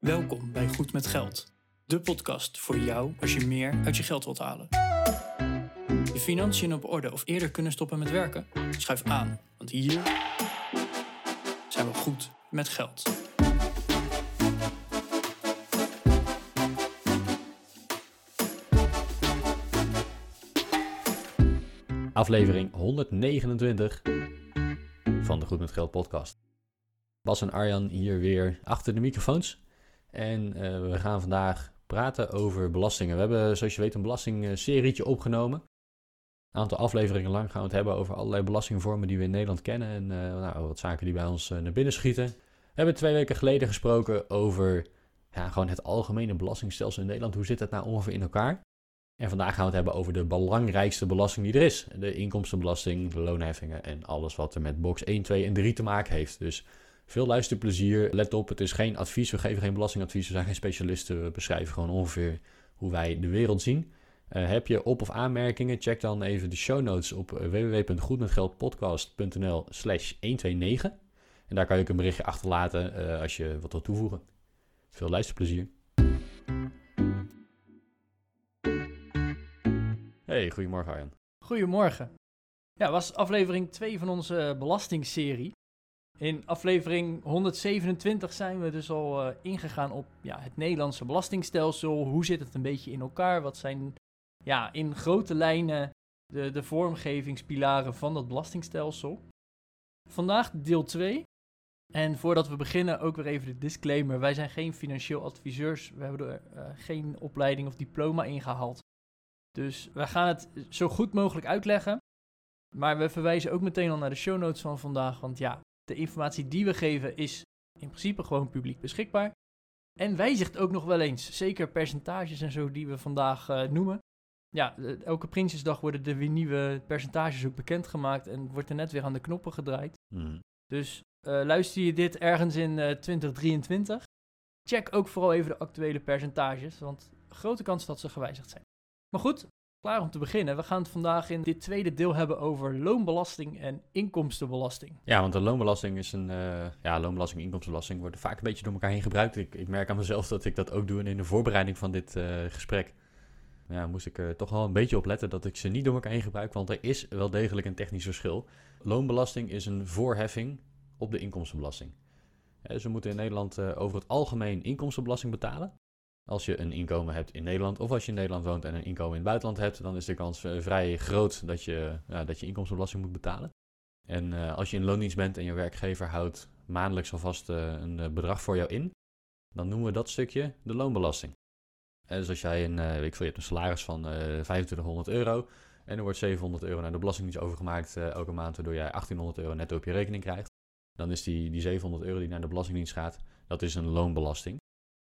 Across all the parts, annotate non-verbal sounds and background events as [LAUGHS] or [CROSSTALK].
Welkom bij Goed met Geld, de podcast voor jou als je meer uit je geld wilt halen. Je financiën op orde of eerder kunnen stoppen met werken? Schuif aan, want hier zijn we goed met geld. Aflevering 129 van de Goed met Geld podcast. Bas en Arjan hier weer achter de microfoons. En eh, we gaan vandaag praten over belastingen. We hebben, zoals je weet, een belastingserietje opgenomen. Een aantal afleveringen lang gaan we het hebben over allerlei belastingvormen die we in Nederland kennen. En eh, nou, wat zaken die bij ons eh, naar binnen schieten. We hebben twee weken geleden gesproken over ja, gewoon het algemene belastingstelsel in Nederland. Hoe zit dat nou ongeveer in elkaar? En vandaag gaan we het hebben over de belangrijkste belasting die er is. De inkomstenbelasting, de loonheffingen en alles wat er met box 1, 2 en 3 te maken heeft. Dus veel luisterplezier. Let op, het is geen advies. We geven geen belastingadvies. We zijn geen specialisten. We beschrijven gewoon ongeveer hoe wij de wereld zien. Uh, heb je op- of aanmerkingen? Check dan even de show notes op eh, www.goedmetgeldpodcast.nl slash 129. En daar kan je ook een berichtje achterlaten uh, als je wat wil toevoegen. Veel luisterplezier. Hey, goedemorgen Arjan. Goedemorgen. Ja, was aflevering 2 van onze belastingserie. In aflevering 127 zijn we dus al uh, ingegaan op ja, het Nederlandse belastingstelsel. Hoe zit het een beetje in elkaar? Wat zijn ja, in grote lijnen de, de vormgevingspilaren van dat belastingstelsel? Vandaag deel 2. En voordat we beginnen ook weer even de disclaimer. Wij zijn geen financieel adviseurs. We hebben er uh, geen opleiding of diploma ingehaald. Dus we gaan het zo goed mogelijk uitleggen. Maar we verwijzen ook meteen al naar de show notes van vandaag. Want ja, de informatie die we geven is in principe gewoon publiek beschikbaar. En wijzigt ook nog wel eens. Zeker percentages en zo die we vandaag uh, noemen. Ja, elke Prinsjesdag worden er weer nieuwe percentages ook bekendgemaakt. En wordt er net weer aan de knoppen gedraaid. Mm. Dus uh, luister je dit ergens in uh, 2023. Check ook vooral even de actuele percentages. Want grote kans dat ze gewijzigd zijn. Maar goed, klaar om te beginnen. We gaan het vandaag in dit tweede deel hebben over loonbelasting en inkomstenbelasting. Ja, want de loonbelasting is een. Uh, ja, loonbelasting en inkomstenbelasting worden vaak een beetje door elkaar heen gebruikt. Ik, ik merk aan mezelf dat ik dat ook doe. En in de voorbereiding van dit uh, gesprek. Ja, moest ik er toch wel een beetje op letten dat ik ze niet door elkaar heen gebruik. Want er is wel degelijk een technisch verschil. Loonbelasting is een voorheffing op de inkomstenbelasting. We moeten in Nederland over het algemeen inkomstenbelasting betalen. Als je een inkomen hebt in Nederland of als je in Nederland woont en een inkomen in het buitenland hebt, dan is de kans uh, vrij groot dat je, uh, dat je inkomstenbelasting moet betalen. En uh, als je in loondienst bent en je werkgever houdt maandelijks alvast een bedrag voor jou in, dan noemen we dat stukje de loonbelasting. dus als jij een, weet ik veel, je hebt een salaris van 2500 euro en er wordt 700 euro naar de belastingdienst overgemaakt elke maand, waardoor jij 1800 euro netto op je rekening krijgt, dan is die, die 700 euro die naar de belastingdienst gaat, dat is een loonbelasting.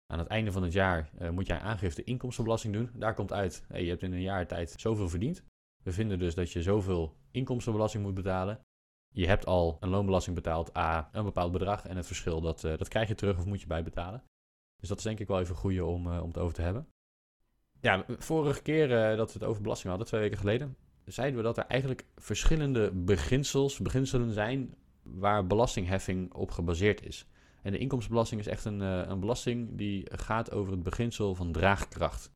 Aan het einde van het jaar uh, moet jij aangifte inkomstenbelasting doen. Daar komt uit, hey, je hebt in een jaar tijd zoveel verdiend. We vinden dus dat je zoveel inkomstenbelasting moet betalen. Je hebt al een loonbelasting betaald, A, een bepaald bedrag. En het verschil, dat, uh, dat krijg je terug of moet je bijbetalen. Dus dat is denk ik wel even goed om, uh, om het over te hebben. Ja, vorige keer dat we het over belasting hadden, twee weken geleden, zeiden we dat er eigenlijk verschillende beginsels, beginselen zijn waar belastingheffing op gebaseerd is. En de inkomstenbelasting is echt een, uh, een belasting die gaat over het beginsel van draagkracht.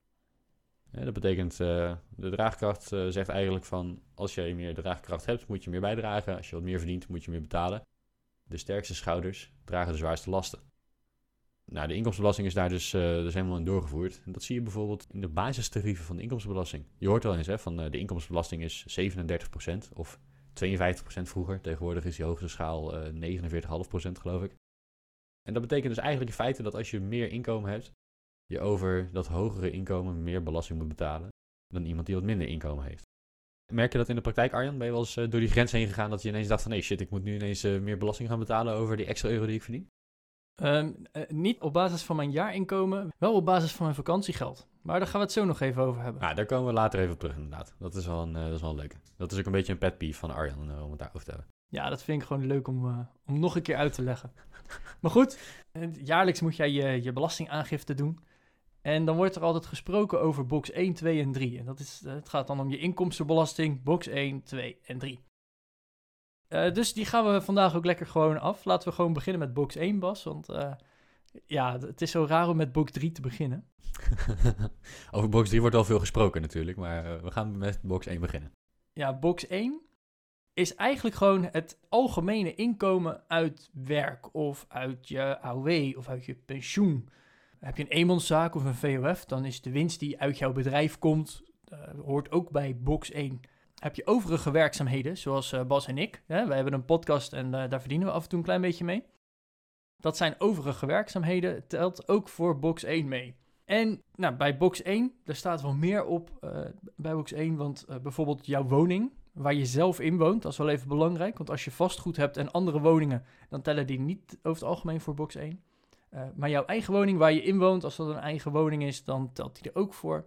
Dat betekent, uh, de draagkracht uh, zegt eigenlijk van, als je meer draagkracht hebt, moet je meer bijdragen. Als je wat meer verdient, moet je meer betalen. De sterkste schouders dragen de zwaarste lasten. Nou, de inkomstenbelasting is daar dus, dus helemaal in doorgevoerd. En dat zie je bijvoorbeeld in de basistarieven van de inkomstenbelasting. Je hoort wel eens hè, van de inkomstenbelasting is 37% of 52% vroeger. Tegenwoordig is die hoogste schaal 49,5% geloof ik. En dat betekent dus eigenlijk in feite dat als je meer inkomen hebt, je over dat hogere inkomen meer belasting moet betalen dan iemand die wat minder inkomen heeft. Merk je dat in de praktijk, Arjan? Ben je wel eens uh, door die grens heen gegaan dat je ineens dacht van nee shit, ik moet nu ineens uh, meer belasting gaan betalen over die extra euro die ik verdien? Um, uh, niet op basis van mijn jaarinkomen, wel op basis van mijn vakantiegeld. Maar daar gaan we het zo nog even over hebben. Nou, daar komen we later even op terug inderdaad. Dat is wel een, dat is wel een leuke. Dat is ook een beetje een pet peeve van Arjan om het daarover te hebben. Ja, dat vind ik gewoon leuk om, om nog een keer uit te leggen. Maar goed, jaarlijks moet jij je, je belastingaangifte doen. En dan wordt er altijd gesproken over box 1, 2 en 3. En dat is, het gaat dan om je inkomstenbelasting, box 1, 2 en 3. Uh, dus die gaan we vandaag ook lekker gewoon af. Laten we gewoon beginnen met box 1, Bas. Want uh, Ja, het is zo raar om met box 3 te beginnen. [LAUGHS] Over box 3 wordt al veel gesproken natuurlijk, maar we gaan met box 1 beginnen. Ja, box 1 is eigenlijk gewoon het algemene inkomen uit werk of uit je AOW of uit je pensioen. Heb je een eenmanszaak of een VOF, dan is de winst die uit jouw bedrijf komt, uh, hoort ook bij box 1. Heb je overige werkzaamheden, zoals uh, Bas en ik. Hè? Wij hebben een podcast en uh, daar verdienen we af en toe een klein beetje mee. Dat zijn overige werkzaamheden, telt ook voor box 1 mee. En nou, bij box 1, daar staat wel meer op bij box 1, want bijvoorbeeld jouw woning, waar je zelf in woont, dat is wel even belangrijk. Want als je vastgoed hebt en andere woningen, dan tellen die niet over het algemeen voor box 1. maar jouw eigen woning waar je in woont, als dat een eigen woning is, dan telt die er ook voor.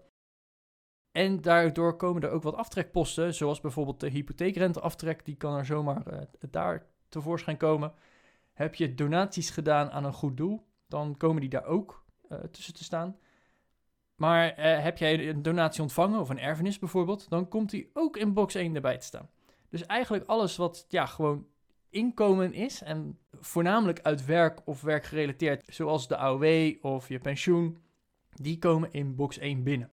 En daardoor komen er ook wat aftrekposten, zoals bijvoorbeeld de hypotheekrenteaftrek, die kan er zomaar uh, daar tevoorschijn komen. Heb je donaties gedaan aan een goed doel, dan komen die daar ook uh, tussen te staan. Maar uh, heb jij een donatie ontvangen, of een erfenis bijvoorbeeld, dan komt die ook in box 1 erbij te staan. Dus eigenlijk alles wat ja, gewoon inkomen is, en voornamelijk uit werk of werkgerelateerd, zoals de AOW of je pensioen, die komen in box 1 binnen.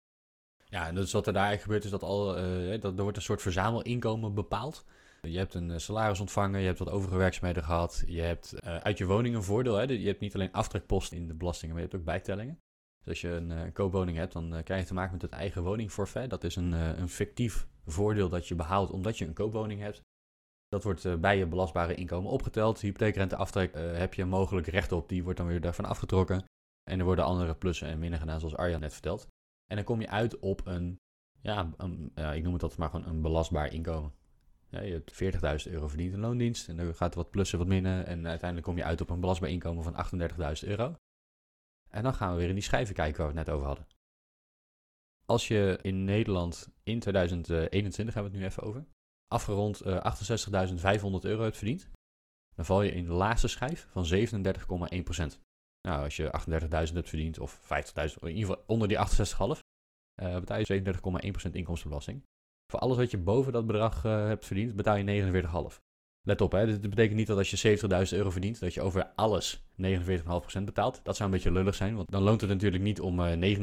Ja, en dus wat er daar eigenlijk gebeurt is dat, al, uh, dat er wordt een soort verzamelinkomen bepaald. Je hebt een salaris ontvangen, je hebt wat overige werkzaamheden gehad. Je hebt uit je woning een voordeel. Hè? Je hebt niet alleen aftrekposten in de belastingen, maar je hebt ook bijtellingen. Dus als je een uh, koopwoning hebt, dan krijg je te maken met het eigen woningforfait. Dat is een, een fictief voordeel dat je behoudt omdat je een koopwoning hebt. Dat wordt bij je belastbare inkomen opgeteld. Hypotheekrenteaftrek heb je mogelijk recht op, die wordt dan weer daarvan afgetrokken. En er worden andere plussen en minnen gedaan, zoals Arjan net vertelt. En dan kom je uit op een, ja, een, ik noem het altijd maar gewoon een belastbaar inkomen. Je hebt 40.000 euro verdiend in loondienst en dan gaat er wat plussen, wat minnen. En uiteindelijk kom je uit op een belastbaar inkomen van 38.000 euro. En dan gaan we weer in die schijven kijken waar we het net over hadden. Als je in Nederland in 2021, hebben we het nu even over, afgerond uh, 68.500 euro hebt verdiend, dan val je in de laatste schijf van 37,1%. Nou, als je 38.000 hebt verdiend of 50.000, in ieder geval onder die 68,5, uh, betaal je 37,1% inkomstenbelasting. Voor alles wat je boven dat bedrag uh, hebt verdiend, betaal je 49,5. Let op, hè, dit betekent niet dat als je 70.000 euro verdient, dat je over alles 49,5% betaalt. Dat zou een beetje lullig zijn, want dan loont het natuurlijk niet om uh,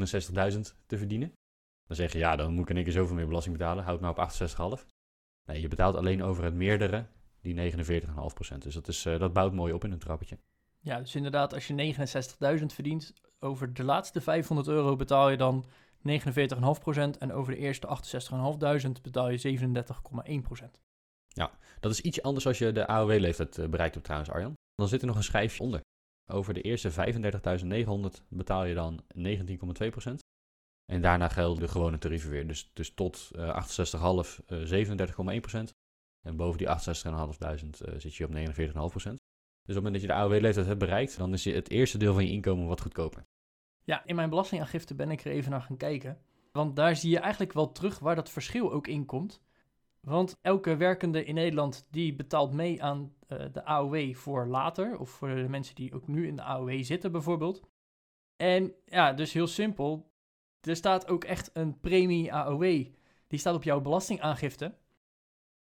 69.000 te verdienen. Dan zeg je, ja, dan moet ik in één keer zoveel meer belasting betalen, houd maar op 68,5. Nee, je betaalt alleen over het meerdere die 49,5%. Dus dat, is, uh, dat bouwt mooi op in een trappetje. Ja, dus inderdaad, als je 69.000 verdient, over de laatste 500 euro betaal je dan 49,5% en over de eerste 68.500 betaal je 37,1%. Ja, dat is iets anders als je de AOW-leeftijd eh, bereikt op trouwens, Arjan. Dan zit er nog een schijfje onder. Over de eerste 35.900 betaal je dan 19,2%. En daarna gelden de gewone tarieven weer. Dus, dus tot uh, 68,5 uh, 37,1%. En boven die 68.500 uh, zit je op 49,5%. Dus op het moment dat je de AOW-leeftijd hebt bereikt, dan is het eerste deel van je inkomen wat goedkoper. Ja, in mijn belastingaangifte ben ik er even naar gaan kijken. Want daar zie je eigenlijk wel terug waar dat verschil ook in komt. Want elke werkende in Nederland die betaalt mee aan uh, de AOW voor later. Of voor de mensen die ook nu in de AOW zitten bijvoorbeeld. En ja, dus heel simpel. Er staat ook echt een premie AOW. Die staat op jouw belastingaangifte.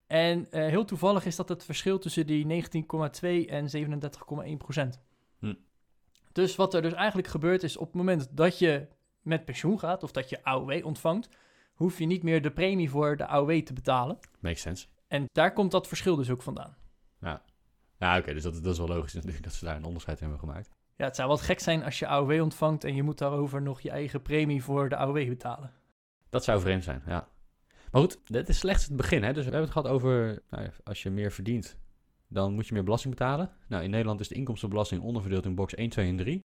En uh, heel toevallig is dat het verschil tussen die 19,2 en 37,1 procent. Hm. Dus wat er dus eigenlijk gebeurt is op het moment dat je met pensioen gaat of dat je AOW ontvangt, hoef je niet meer de premie voor de AOW te betalen. Makes sense. En daar komt dat verschil dus ook vandaan. Ja, ja oké, dus dat, dat, is wel logisch natuurlijk dat ze daar een onderscheid in hebben gemaakt. Ja, het zou wat gek zijn als je AOW ontvangt en je moet daarover nog je eigen premie voor de AOW betalen. Dat zou vreemd zijn, ja. Maar goed, dit is slechts het begin. Hè? Dus we hebben het gehad over, nou, als je meer verdient, dan moet je meer belasting betalen. Nou, in Nederland is de inkomstenbelasting onderverdeeld in box 1, 2 en 3.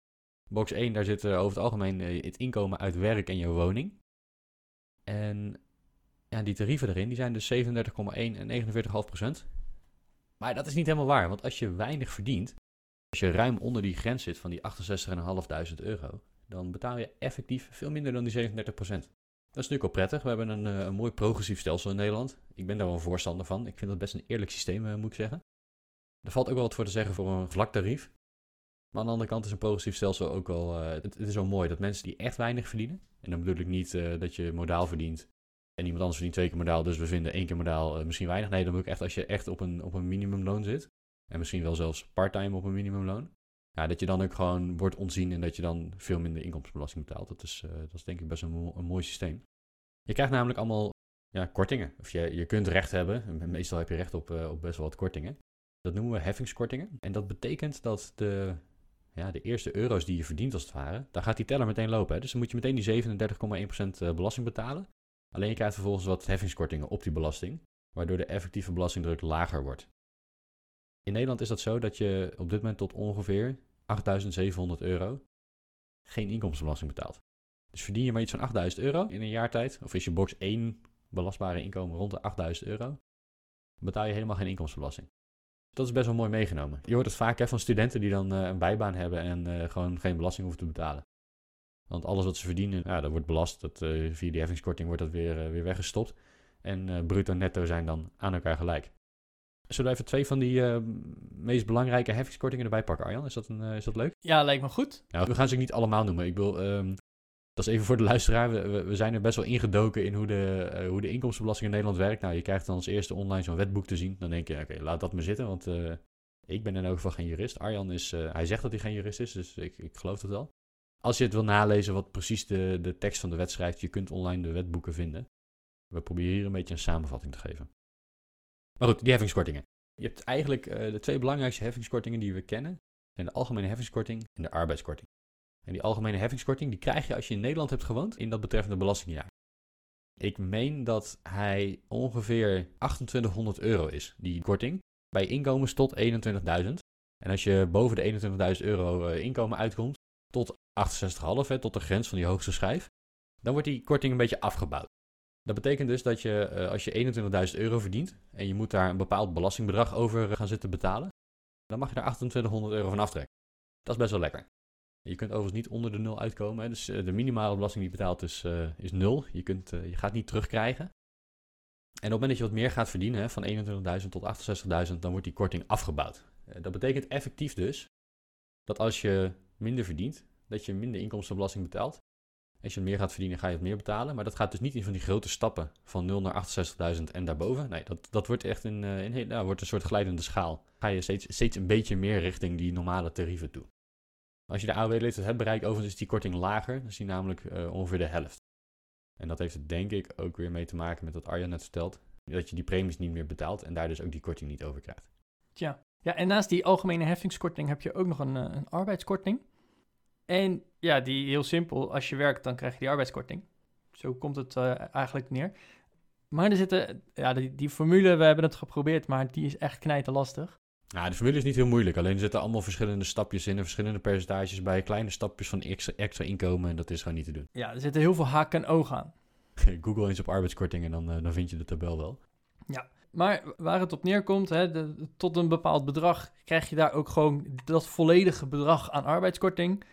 Box 1, daar zit over het algemeen eh, het inkomen uit werk en je woning. En ja, die tarieven erin, die zijn dus 37,1 en 49,5 procent. Maar dat is niet helemaal waar, want als je weinig verdient, als je ruim onder die grens zit van die 68.500 euro, dan betaal je effectief veel minder dan die 37 procent. Dat is natuurlijk wel prettig. We hebben een, eh, een mooi progressief stelsel in Nederland. Ik ben daar wel een voorstander van. Ik vind dat best een eerlijk systeem, eh, moet ik zeggen. Er valt ook wel wat voor te zeggen voor een vlak tarief. Maar aan de andere kant is een progressief stelsel ook wel... Uh, het, is wel mooi dat mensen die echt weinig verdienen... en dan bedoel ik niet uh, dat je modaal verdient... en iemand anders verdient twee keer modaal... dus we vinden één keer modaal uh, misschien weinig. Nee, dan bedoel ik echt als je echt op een, op een minimumloon zit... en misschien wel zelfs parttime op een minimumloon... ja, dat je dan ook gewoon wordt ontzien en dat je dan veel minder inkomstenbelasting betaalt. Dat is, dat is denk ik best een, een mooi systeem. Je krijgt namelijk allemaal ja, kortingen. Of je, je kunt recht hebben. Meestal heb je recht op, op best wel wat kortingen. Dat noemen we heffingskortingen. En dat betekent dat de, ja, de eerste euro's die je verdient als het ware, daar gaat die teller meteen lopen. Hè? Dus dan moet je meteen die 37,1% belasting betalen. Alleen je krijgt vervolgens wat heffingskortingen op die belasting, waardoor de effectieve belastingdruk lager wordt. In Nederland is dat zo dat je op dit moment tot ongeveer 8.700 euro geen inkomstenbelasting betaalt. Dus verdien je maar iets van 8.000 euro in een jaar tijd, of is je box 1 belastbare inkomen rond de 8.000 euro, betaal je helemaal geen inkomstenbelasting. Dat is best wel mooi meegenomen. Je hoort het vaak hè, van studenten die dan uh, een bijbaan hebben en uh, gewoon geen belasting hoeven te betalen. Want alles wat ze verdienen, ja, dat wordt belast. Dat, uh, via die heffingskorting wordt dat weer, weer weggestopt. En bruto en netto zijn dan aan elkaar gelijk. Zullen we even twee van die meest belangrijke heffingskortingen erbij pakken, Arjan? Is dat, een, is dat leuk? Ja, lijkt me goed. Nou, we gaan ze niet allemaal noemen. Ik wil, um, dat is even voor de luisteraar. We, we, zijn er best wel ingedoken in hoe de, uh, hoe de inkomstenbelasting in Nederland werkt. Nou, je krijgt dan als eerste online zo'n wetboek te zien. Dan denk je, oké, laat dat maar zitten, want uh, ik ben in elk geval geen jurist. Arjan is, uh, hij zegt dat hij geen jurist is, dus ik, ik geloof dat wel. Als je het wil nalezen wat precies de, de tekst van de wet schrijft, je kunt online de wetboeken vinden. We proberen hier een beetje een samenvatting te geven. Maar goed, die heffingskortingen. Je hebt eigenlijk de twee belangrijkste heffingskortingen die we kennen. zijn de algemene heffingskorting en de arbeidskorting. En die algemene heffingskorting die krijg je als je in Nederland hebt gewoond in dat betreffende belastingjaar. Ik meen dat hij ongeveer 2800 euro is, die korting, bij inkomens tot 21.000. En als je boven de 21.000 euro uh, inkomen uitkomt, tot 68,5, tot de grens van die hoogste schijf, dan wordt die korting een beetje afgebouwd. Dat betekent dus dat je, uh, als je 21.000 euro verdient en je moet daar een bepaald belastingbedrag over gaan zitten betalen, dan mag je daar 2800 euro van aftrekken. Dat is best wel lekker. Je kunt overigens niet onder de nul uitkomen. Hè. Dus eh, de minimale belasting die je betaalt is, uh, is nul. Je, kunt, uh, je gaat niet terugkrijgen. En op het moment dat je wat meer gaat verdienen, hè, van 21.000 tot 68.000, dan wordt die korting afgebouwd. dat betekent effectief dus dat als je minder verdient, dat je minder inkomstenbelasting betaalt. Als je meer gaat verdienen, ga je het meer betalen. Maar dat gaat dus niet in van die grote stappen van 0 naar 68.000 en daarboven. Nee, dat, dat wordt echt een, een, nou, wordt een soort glijdende schaal. Ga je steeds, steeds een beetje meer richting die normale tarieven toe. Als je de AOW-leeftijd hebt bereikt, overigens is die korting lager. Dan is die namelijk uh, ongeveer de helft. En dat heeft er denk ik ook weer mee te maken met wat Arjan net vertelt. Dat je die premies niet meer betaalt en daar dus ook die korting niet over krijgt. Tja, ja, en naast die algemene heffingskorting heb je ook nog een, uh, een arbeidskorting. En ja, die heel simpel, als je werkt dan krijg je die arbeidskorting. Zo komt het uh, eigenlijk neer. Maar er zitten, ja, die, die, formule, we hebben het geprobeerd, maar die is echt knijten lastig. Nou, de formule is niet heel moeilijk. Alleen er zitten allemaal verschillende stapjes in en verschillende percentages bij. Kleine stapjes van extra, extra inkomen en dat is gewoon niet te doen. Ja, er zitten heel veel haken en ogen aan. [LAUGHS] Google eens op arbeidskorting en dan, uh, dan vind je de tabel wel. Ja, maar waar het op neerkomt, hè, de, tot een bepaald bedrag krijg je daar ook gewoon dat volledige bedrag aan arbeidskorting.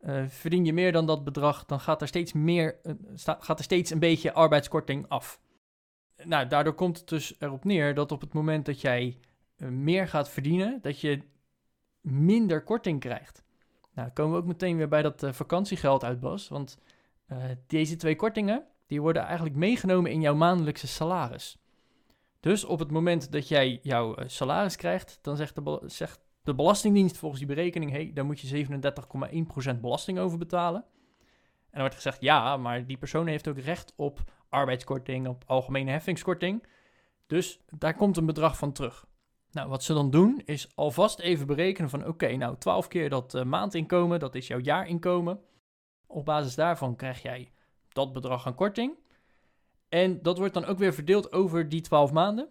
Uh, verdien je meer dan dat bedrag, dan gaat er steeds meer, uh, gaat er steeds een beetje arbeidskorting af. Nou, daardoor komt het dus erop neer dat op het moment dat jij eh, meer gaat verdienen, dat je minder korting krijgt. Nou, dan komen we ook meteen weer bij dat uh, vakantiegeld uit, Bas. Want uh, deze twee kortingen, die worden eigenlijk meegenomen in jouw maandelijkse salaris. Dus op het moment dat jij jouw salaris krijgt, dan zegt de, zegt de Belastingdienst volgens die berekening, hey, daar moet je 37,1% belasting over betalen. En dan wordt gezegd, ja, maar die persoon heeft ook recht op arbeidskorting, op algemene heffingskorting. Dus daar komt een bedrag van terug. Nou, wat ze dan doen is alvast even berekenen van oké, nou 12 keer dat uh, maandinkomen, dat is jouw jaarinkomen. Op basis daarvan krijg jij dat bedrag aan korting. En dat wordt dan ook weer verdeeld over die 12 maanden.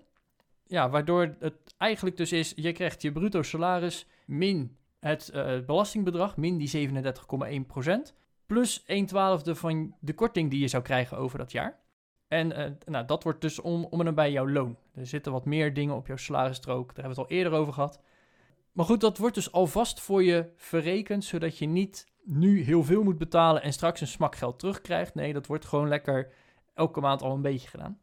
Ja, waardoor het eigenlijk dus is, je krijgt je bruto salaris min het uh, belastingbedrag, min die 37,1%, plus 1 twaalfde van de korting die je zou krijgen over dat jaar. En uh, nou, dat wordt dus om, om en nabij jouw loon. Er zitten wat meer dingen op jouw salarisstrook. Daar hebben we het al eerder over gehad. Maar goed, dat wordt dus alvast voor je verrekend, zodat je niet nu heel veel moet betalen en straks een smak geld terugkrijgt. Nee, dat wordt gewoon lekker elke maand al een beetje gedaan.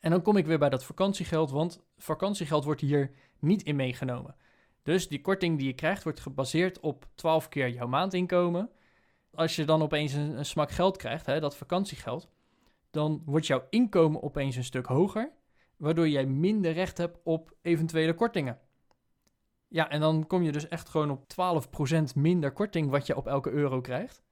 En dan kom ik weer bij dat vakantiegeld, want vakantiegeld wordt hier niet in meegenomen. Dus die korting die je krijgt wordt gebaseerd op 12 keer jouw maandinkomen. Als je dan opeens een, een smak geld krijgt, hè, dat vakantiegeld, dan wordt jouw inkomen opeens een stuk hoger, waardoor jij minder recht hebt op eventuele kortingen. Ja, en dan kom je dus echt gewoon op 12% minder korting wat je op elke euro krijgt.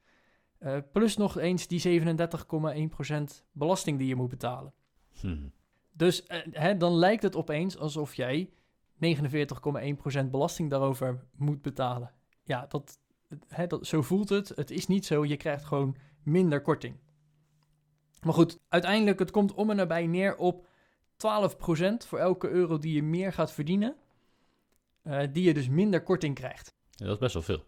Uh, plus nog eens die 37,1% belasting die je moet betalen. Hm. Dus uh, hè, dan lijkt het opeens alsof jij 49,1% belasting daarover moet betalen. Ja, dat, hè, dat, zo voelt het. Het is niet zo, je krijgt gewoon minder korting. Maar goed, uiteindelijk, het komt om en nabij neer op 12% voor elke euro die je meer gaat verdienen. Uh, die je dus minder korting krijgt. Ja, dat is best wel veel.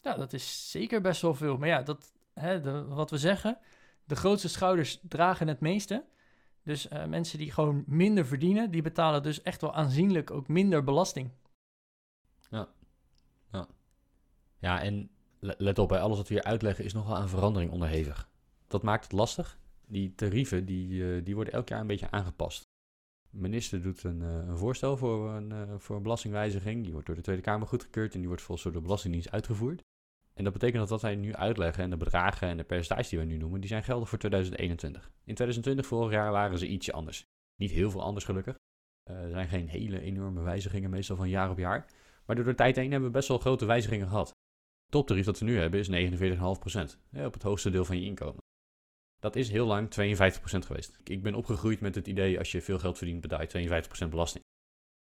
Ja, dat is zeker best wel veel. Maar ja, dat, hè, de, wat we zeggen, de grootste schouders dragen het meeste. Dus uh, mensen die gewoon minder verdienen, die betalen dus echt wel aanzienlijk ook minder belasting. Ja, ja. ja en let op, bij alles wat we hier uitleggen is nogal aan verandering onderhevig. Dat maakt het lastig. Die tarieven die, uh, die worden elk jaar een beetje aangepast. De minister doet een, uh, een voorstel voor een, uh, voor een belastingwijziging. Die wordt door de Tweede Kamer goedgekeurd en die wordt volgens door de Belastingdienst uitgevoerd. En dat betekent dat wat wij nu uitleggen en de bedragen en de percentages die wij nu noemen, die zijn geldig voor 2021. In 2020, vorig jaar, waren ze ietsje anders. Niet heel veel anders gelukkig. Er zijn geen hele enorme wijzigingen, meestal van jaar op jaar. Maar door de tijd heen hebben we best wel grote wijzigingen gehad. Het toptarief dat we nu hebben is 49,5%. Ja, op het hoogste deel van je inkomen. Dat is heel lang 52% geweest. Ik ben opgegroeid met het idee, als je veel geld verdient, betaal je 52% belasting.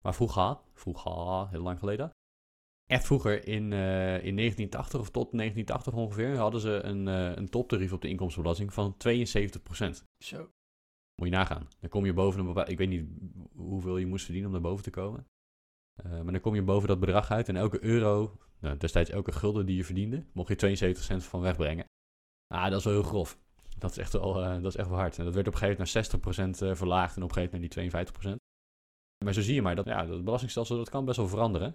Maar vroeger, vroeger, heel lang geleden, echt vroeger in, uh, in 1980 of tot 1980 ongeveer, hadden ze een, uh, een toptarief op de inkomstenbelasting van 72%. Zo. Moet je nagaan. Dan kom je boven een bepaald, ik weet niet hoeveel je moest verdienen om daar boven te komen. Uh, maar dan kom je boven dat bedrag uit en elke euro, nou, destijds elke gulden die je verdiende, mocht je 72 cent van wegbrengen. Ah, dat is wel heel grof. Dat is echt wel, uh, dat is echt wel hard. En dat werd op een gegeven moment naar 60% uh, verlaagd en op een gegeven moment die 52%. Maar zo zie je maar dat ja, dat belastingstelsel dat kan best wel veranderen.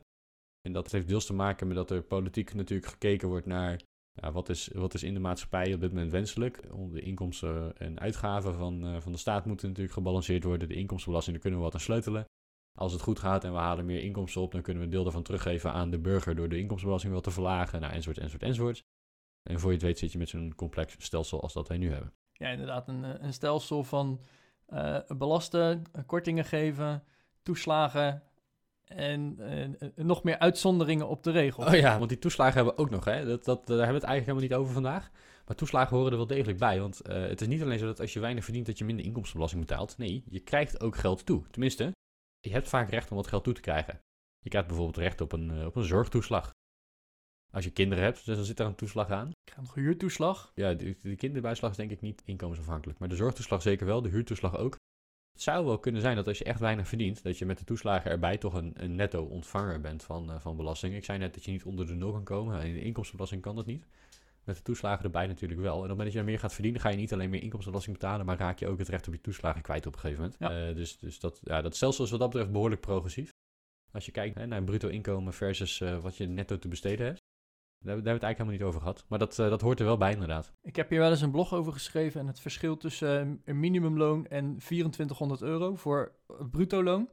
En dat heeft deels te maken met dat er politiek natuurlijk gekeken wordt naar ja, wat, is, wat is in de maatschappij op dit moment wenselijk. De inkomsten en uitgaven van, uh, van de staat moeten natuurlijk gebalanceerd worden. De inkomstenbelasting, daar kunnen we wat aan sleutelen. Als het goed gaat en we halen meer inkomsten op, dan kunnen we een deel daarvan teruggeven aan de burger door de inkomstenbelasting wat te verlagen, nou, enzovoort, enzovoort, enzovoort. En voor je het weet zit je met zo'n complex stelsel als dat wij nu hebben. Ja, inderdaad, een, een stelsel van uh, belasten, kortingen geven, toeslagen, en uh, nog meer uitzonderingen op de regel. Oh ja, want die toeslagen hebben we ook nog. Hè? Dat, dat, daar hebben we het eigenlijk helemaal niet over vandaag. Maar toeslagen horen er wel degelijk bij. Want uh, het is niet alleen zo dat als je weinig verdient dat je minder inkomstenbelasting betaalt. Nee, je krijgt ook geld toe. Tenminste, je hebt vaak recht om wat geld toe te krijgen. Je krijgt bijvoorbeeld recht op een, op een zorgtoeslag. Als je kinderen hebt, dus dan zit daar een toeslag aan. Ik krijg een huurtoeslag. Ja, de, de kinderbijslag is denk ik niet inkomensafhankelijk. Maar de zorgtoeslag zeker wel, de huurtoeslag ook. Het zou wel kunnen zijn dat als je echt weinig verdient, dat je met de toeslagen erbij toch een, een netto ontvanger bent van, uh, van belasting. Ik zei net dat je niet onder de nul kan komen. In de inkomstenbelasting kan dat niet. Met de toeslagen erbij natuurlijk wel. En op het moment dat je meer gaat verdienen, ga je niet alleen meer inkomstenbelasting betalen, maar raak je ook het recht op je toeslagen kwijt op een gegeven moment. Ja. Uh, dus dus dat, ja, dat stelsel is wat dat betreft behoorlijk progressief. Als je kijkt hè, naar bruto inkomen versus uh, wat je netto te besteden hebt. Daar, hebben we het eigenlijk helemaal niet over gehad. Maar dat, uh, dat hoort er wel bij, inderdaad. Ik heb hier wel eens een blog over geschreven. En het verschil tussen uh, een minimumloon en 2400 euro voor bruto loon.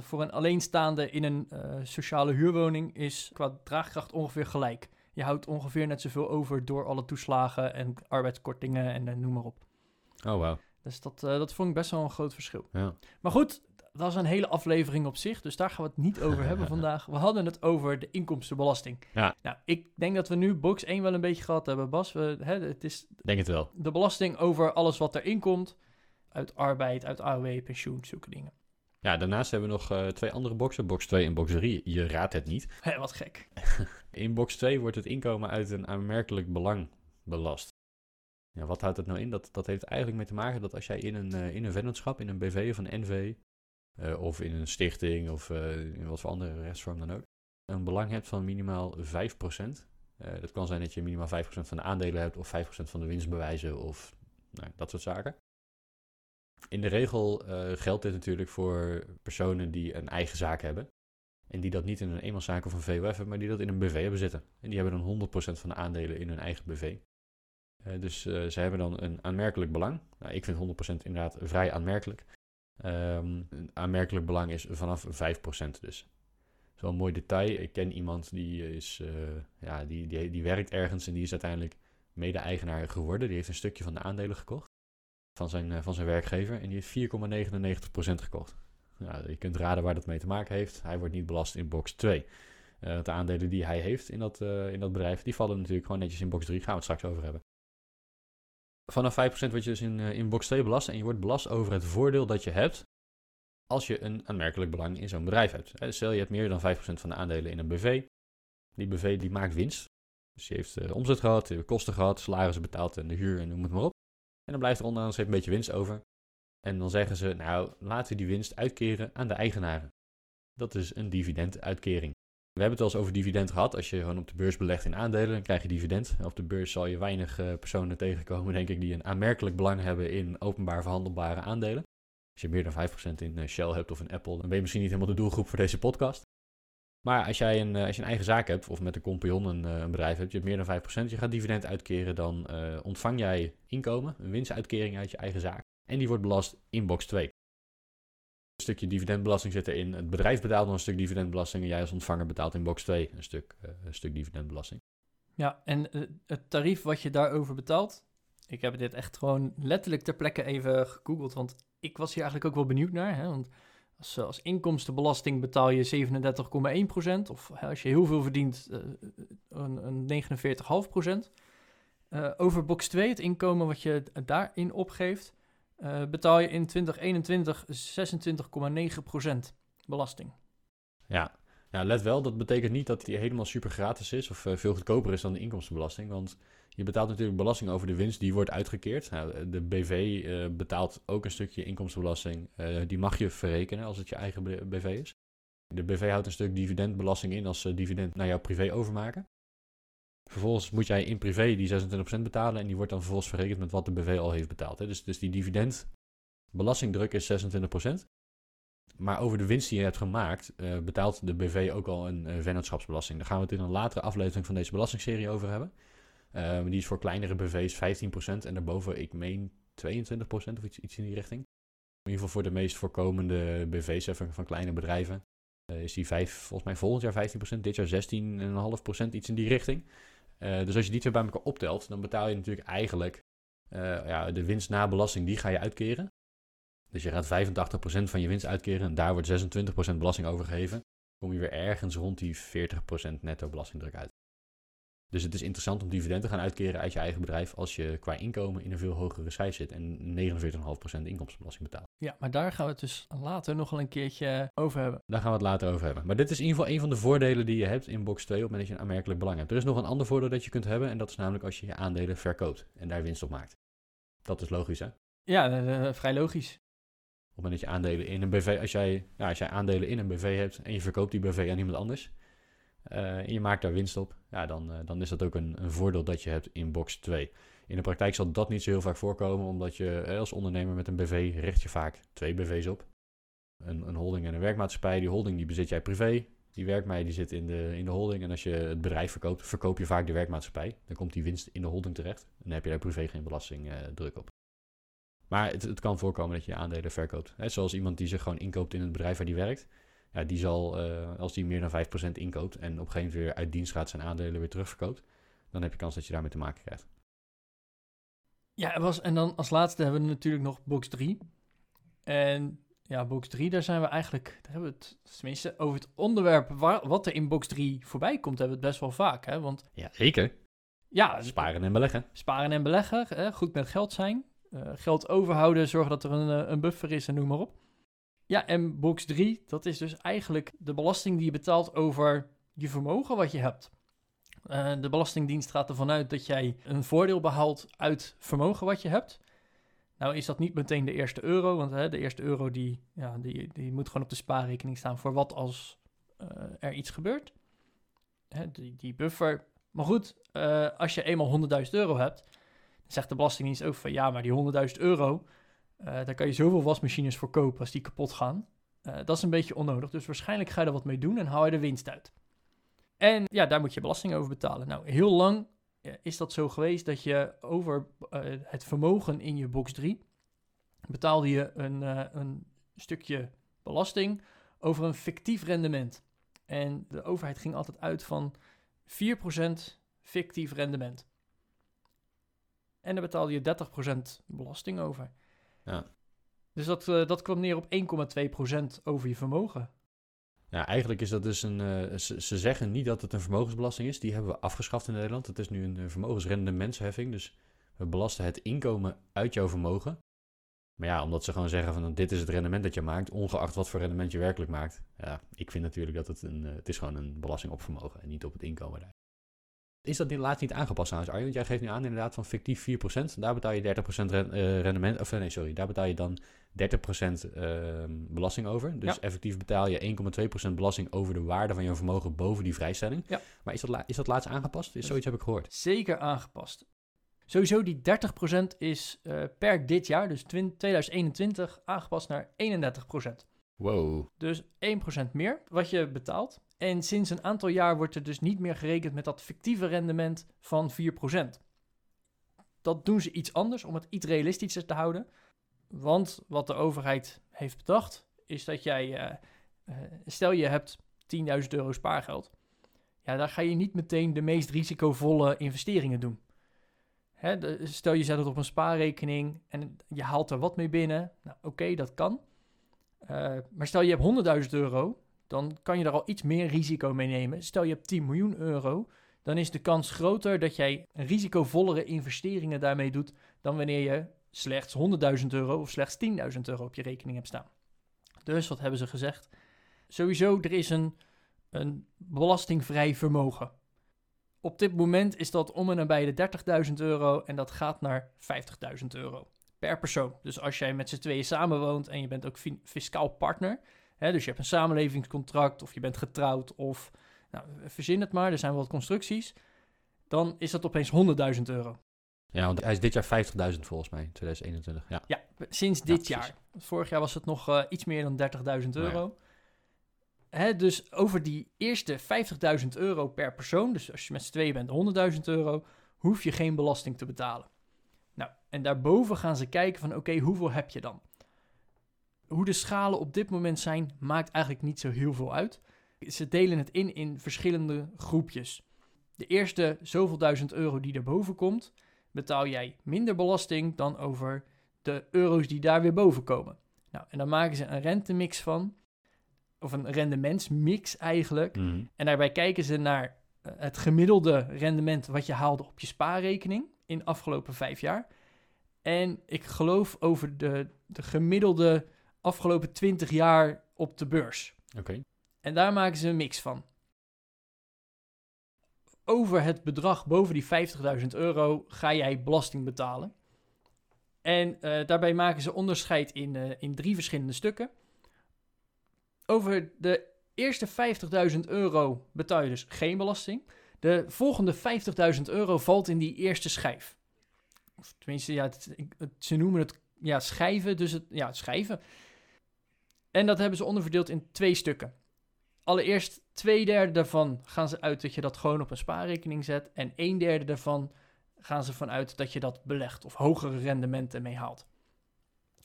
Voor een alleenstaande in een uh, sociale huurwoning is qua draagkracht ongeveer gelijk. Je houdt ongeveer net zoveel over door alle toeslagen en arbeidskortingen en noem maar op. Oh, wow. Dus dat, dat vond ik best wel een groot verschil. Ja. Maar goed, dat is een hele aflevering op zich, dus daar gaan we het niet over hebben [LAUGHS] vandaag. We hadden het over de inkomstenbelasting. Ja. Nou, ik denk dat we nu box 1 wel een beetje gehad hebben, Bas. We, hè, het is denk het wel. De belasting over alles wat erin komt, uit arbeid, uit AOW, pensioen, zulke dingen. Ja, daarnaast hebben we nog uh, twee andere boxen, box 2 en box 3. Je raadt het niet. Hé, wat gek. [LAUGHS] in box 2 wordt het inkomen uit een aanmerkelijk belang belast. Ja, wat houdt dat nou in? Dat, dat heeft eigenlijk mee te maken dat als jij in een, uh, in een vennootschap, in een BV of een NV, of in een stichting of uh, in wat voor andere rechtsvorm dan ook, een belang hebt van minimaal 5%. Uh, dat kan zijn dat je minimaal 5% van de aandelen hebt of 5% van de winstbewijzen of nou, dat soort zaken. In de regel geldt dit natuurlijk voor personen die een eigen zaak hebben. En die dat niet in een eenmanszaak of een VOF hebben, maar die dat in een BV hebben zitten. En die hebben dan 100% van de aandelen in hun eigen BV. Dus ze hebben dan een aanmerkelijk belang. Nou, ik vind 100% inderdaad vrij aanmerkelijk. Um, een aanmerkelijk belang is vanaf 5% dus. Dat is wel een mooi detail. Ik ken iemand die, is, uh, ja, die, die, die werkt ergens en die is uiteindelijk mede-eigenaar geworden. Die heeft een stukje van de aandelen gekocht van zijn, uh, van zijn werkgever en die heeft 4,99% gekocht. Je kunt raden waar dat mee te maken heeft. Hij wordt niet belast in box 2. Uh, de aandelen die hij heeft in dat, in dat bedrijf, die vallen natuurlijk gewoon netjes in box 3. Gaan we het straks over hebben. Vanaf 5% word je dus in, uh, in box 2 belast. En je wordt belast over het voordeel dat je hebt als je een aanmerkelijk belang in zo'n bedrijf hebt. Stel je hebt meer dan 5% van de aandelen in een BV. Die BV die maakt winst. Dus je heeft uh, omzet gehad, je heeft kosten gehad, salarissen betaald en de huur en noem het maar op. En dan blijft er onderaan een beetje winst over. En dan zeggen ze, nou, laten we die winst uitkeren aan de eigenaren. Dat is een dividenduitkering. We hebben het al eens over dividend gehad. Als je gewoon op de beurs belegt in aandelen, dan krijg je dividend. Op de beurs zal je weinig uh, personen tegenkomen, denk ik, die een aanmerkelijk belang hebben in openbaar verhandelbare aandelen. Als je meer dan 5% in uh, Shell hebt of in Apple, dan ben je misschien niet helemaal de doelgroep voor deze podcast. Maar als jij een, uh, als je een eigen zaak hebt, of met een compagnon een, een, bedrijf hebt, je hebt meer dan 5%, je gaat dividend uitkeren, dan ontvang jij inkomen, een winstuitkering uit je eigen zaak. En die wordt belast in box 2. Een stukje dividendbelasting zit erin. Het bedrijf betaalt nog een stuk dividendbelasting. En jij als ontvanger betaalt in box 2 een stuk, een stuk dividendbelasting. Ja, en uh, het tarief wat je daarover betaalt. Ik heb dit echt gewoon letterlijk ter plekke even gegoogeld. Want ik was hier eigenlijk ook wel benieuwd naar. Hè? Want als, als inkomstenbelasting betaal je 37,1%. Of hè, als je heel veel verdient, een, een 49,5%. over box 2, het inkomen wat je daarin opgeeft uh, betaal je in 2021 26,9% belasting. Ja. ja, let wel, dat betekent niet dat die helemaal super gratis is of uh, veel goedkoper is dan de inkomstenbelasting. Want je betaalt natuurlijk belasting over de winst die wordt uitgekeerd. Nou, de BV eh, betaalt ook een stukje inkomstenbelasting. die mag je verrekenen als het je eigen BV is. De BV houdt een stuk dividendbelasting in als ze dividend naar jouw privé overmaken. Vervolgens moet jij in privé die 26% betalen en die wordt dan vervolgens verrekend met wat de BV al heeft betaald. Hè. Dus, dus die dividendbelastingdruk is 26%. Maar over de winst die je hebt gemaakt, uh, betaalt de BV ook al een uh, vennootschapsbelasting. Daar gaan we het in een latere aflevering van deze belastingserie over hebben. Uh, die is voor kleinere BV's 15% en daarboven, ik meen 22% of iets, iets in die richting. In ieder geval voor de meest voorkomende BV's van, van kleine bedrijven is die 5, volgens mij volgend jaar 15%, dit jaar 16,5%, iets in die richting. Uh, dus als je die twee bij elkaar optelt, dan betaal je natuurlijk eigenlijk uh, ja, de winst na belasting, die ga je uitkeren. Dus je gaat 85% van je winst uitkeren en daar wordt 26% belasting over gegeven. Kom je weer ergens rond die 40% netto belastingdruk uit. Dus het is interessant om dividenden te gaan uitkeren uit je eigen bedrijf als je qua inkomen in een veel hogere cijfer zit en 49,5% inkomstenbelasting betaalt. Ja, maar daar gaan we het dus later nog wel een keertje over hebben. Daar gaan we het later over hebben. Maar dit is in ieder geval een van de voordelen die je hebt in box 2 op het moment dat je een aanmerkelijk belang hebt. Er is nog een ander voordeel dat je kunt hebben en dat is namelijk als je je aandelen verkoopt en daar winst op maakt. Dat is logisch hè? Ja, uh, vrij logisch. Op het moment dat je aandelen in een BV, als jij, ja, als jij aandelen in een BV hebt en je verkoopt die BV aan iemand anders, uh, en je maakt daar winst op, ja, dan, uh, dan is dat ook een, een, voordeel dat je hebt in box 2. In de praktijk zal dat niet zo heel vaak voorkomen, omdat je uh, als ondernemer met een BV richt je vaak twee BV's op. Een, een holding en een werkmaatschappij. Die holding die bezit jij privé, die werkmaatschappij die zit in de, in de holding. En als je het bedrijf verkoopt, verkoop je vaak de werkmaatschappij. Dan komt die winst in de holding terecht. En dan heb je daar privé geen belastingdruk op. Maar het, het, kan voorkomen dat je aandelen verkoopt. Zoals iemand die zich gewoon inkoopt in het bedrijf waar die werkt ja, die zal, uh, als die meer dan 5% inkoopt en op een gegeven moment weer uit dienst gaat zijn aandelen weer terugverkoopt, dan heb je kans dat je daarmee te maken krijgt. Ja, was, en dan als laatste hebben we natuurlijk nog box 3. En ja, box 3, daar zijn we eigenlijk, daar hebben we het, tenminste, over het onderwerp waar, wat er in box 3 voorbij komt, hebben we het best wel vaak. Hè? Want, ja, zeker. Ja, sparen en beleggen. Sparen en beleggen, hè? goed met geld zijn. Uh, geld overhouden, zorgen dat er een, een buffer is en noem maar op. Ja, en box 3, dat is dus eigenlijk de belasting die je betaalt over je vermogen wat je hebt. Uh, de Belastingdienst gaat ervan uit dat jij een voordeel behaalt uit vermogen wat je hebt. Nou is dat niet meteen de eerste euro, want hè, de eerste euro die, ja, die, die moet gewoon op de spaarrekening staan voor wat als uh, er iets gebeurt. Hè, die, die buffer. Maar goed, uh, als je eenmaal 100.000 euro hebt, dan zegt de Belastingdienst ook van ja, maar die 100.000 euro, uh, daar kan je zoveel wasmachines voor kopen als die kapot gaan. Uh, dat is een beetje onnodig. Dus waarschijnlijk ga je er wat mee doen en haal je de winst uit. En ja, daar moet je belasting over betalen. Nou, heel lang uh, is dat zo geweest dat je over het vermogen in je box 3 betaalde je een, een stukje belasting over een fictief rendement. En de overheid ging altijd uit van 4% fictief rendement. En daar betaalde je 30% belasting over. Ja. Dus dat, eh, dat kwam neer op 1,2% over je vermogen. Ja, eigenlijk is dat dus een. eh, ze, ze zeggen niet dat het een vermogensbelasting is. Die hebben we afgeschaft in Nederland. Het is nu een eh, vermogensrendementsheffing. Dus we belasten het inkomen uit jouw vermogen. Maar ja, omdat ze gewoon zeggen van dit is het rendement dat je maakt, ongeacht wat voor rendement je werkelijk maakt. Ja, ik vind natuurlijk dat het een. het is gewoon een belasting op vermogen en niet op het inkomen daar. Is dat laatst niet aangepast trouwens, Arjen? Want jij geeft nu aan inderdaad van fictief 4%. Daar betaal je 30% ren- eh, rendement. Of eh, nee, sorry. Daar betaal je dan 30% ehm, belasting over. Dus Ja. effectief betaal je 1,2% belasting over de waarde van je vermogen boven die vrijstelling. Ja. Maar is dat, is dat laatst aangepast? Is zoiets heb ik gehoord. Zeker aangepast. Sowieso die 30% is eh, per dit jaar, dus twin- 2021, aangepast naar 31%. Wow. Dus 1% meer wat je betaalt. En sinds een aantal jaar wordt er dus niet meer gerekend met dat fictieve rendement van 4%. Dat doen ze iets anders om het iets realistischer te houden. Want wat de overheid heeft bedacht, is dat jij, eh, eh, stel je hebt 10.000 euro spaargeld. Ja, daar ga je niet meteen de meest risicovolle investeringen doen. Hè, stel je zet het op een spaarrekening en je haalt er wat mee binnen. Nou, oké, dat kan. Eh, maar stel je hebt 100.000 euro, dan kan je er al iets meer risico mee nemen. Stel je hebt 10 miljoen euro, dan is de kans groter dat jij risicovollere investeringen daarmee doet dan wanneer je slechts 100.000 euro of slechts 10.000 euro op je rekening hebt staan. Dus wat hebben ze gezegd? Sowieso, er is een, een belastingvrij vermogen. Op dit moment is dat om en nabij de 30.000 euro en dat gaat naar 50.000 euro per persoon. Dus als jij met z'n tweeën samenwoont en je bent ook fi- fiscaal partner, hè, dus je hebt een samenlevingscontract of je bent getrouwd of nou, verzin het maar, er zijn wel wat constructies, dan is dat opeens 100.000 euro. Ja, want hij is dit jaar 50.000 volgens mij, 2021. Ja. Ja, sinds dit jaar. Vorig jaar was het nog eh, iets meer dan 30.000 Nou euro. Hè, dus over die eerste 50.000 euro per persoon, dus als je met z'n tweeën bent 100.000 euro, hoef je geen belasting te betalen. Nou, en daarboven gaan ze kijken van oké, hoeveel heb je dan? Hoe de schalen op dit moment zijn, maakt eigenlijk niet zo heel veel uit. Ze delen het in in verschillende groepjes. De eerste zoveel duizend euro die erboven komt, betaal jij minder belasting dan over de euro's die daar weer boven komen. Nou, en dan maken ze een rentemix van, of een rendementsmix eigenlijk. Mhm. En daarbij kijken ze naar eh, het gemiddelde rendement wat je haalde op je spaarrekening in de afgelopen vijf jaar. En ik geloof over de, de gemiddelde afgelopen 20 jaar op de beurs. Oké. En daar maken ze een mix van. Over het bedrag boven die 50.000 euro ga jij belasting betalen. En eh, daarbij maken ze onderscheid in, eh, in drie verschillende stukken. Over de eerste 50.000 euro betaal je dus geen belasting. De volgende 50.000 euro valt in die eerste schijf. Of tenminste, ja, het- ik- het- ze noemen het ja, schijven, dus het, ja, schijven. En dat hebben ze onderverdeeld in twee stukken. Allereerst twee derde daarvan gaan ze uit dat je dat gewoon op een spaarrekening zet. En een derde daarvan gaan ze vanuit dat je dat belegt of hogere rendementen mee haalt.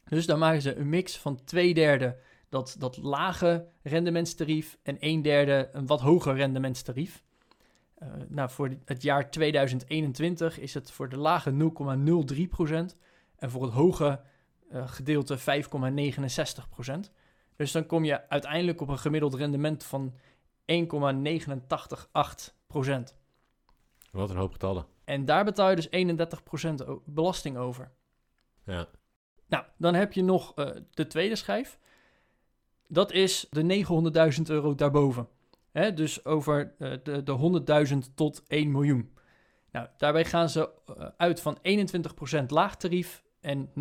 Dus dan maken ze een mix van twee derde dat, dat lage rendementstarief en een derde een wat hoger rendementstarief. Eh, nou, voor het jaar 2021 is het voor de lage 0,03% en voor het hoge eh, gedeelte 5,69%. Dus dan kom je uiteindelijk op een gemiddeld rendement van 1,988%. Wat een hoop getallen. En daar betaal je dus 31% o- belasting over. Ja. Nou, dan heb je nog eh, de tweede schijf. Dat is de 900.000 euro daarboven. Hè, dus over eh, de, de 100.000 tot 1 miljoen. Nou, daarbij gaan ze eh, uit van 21% laag tarief en 79%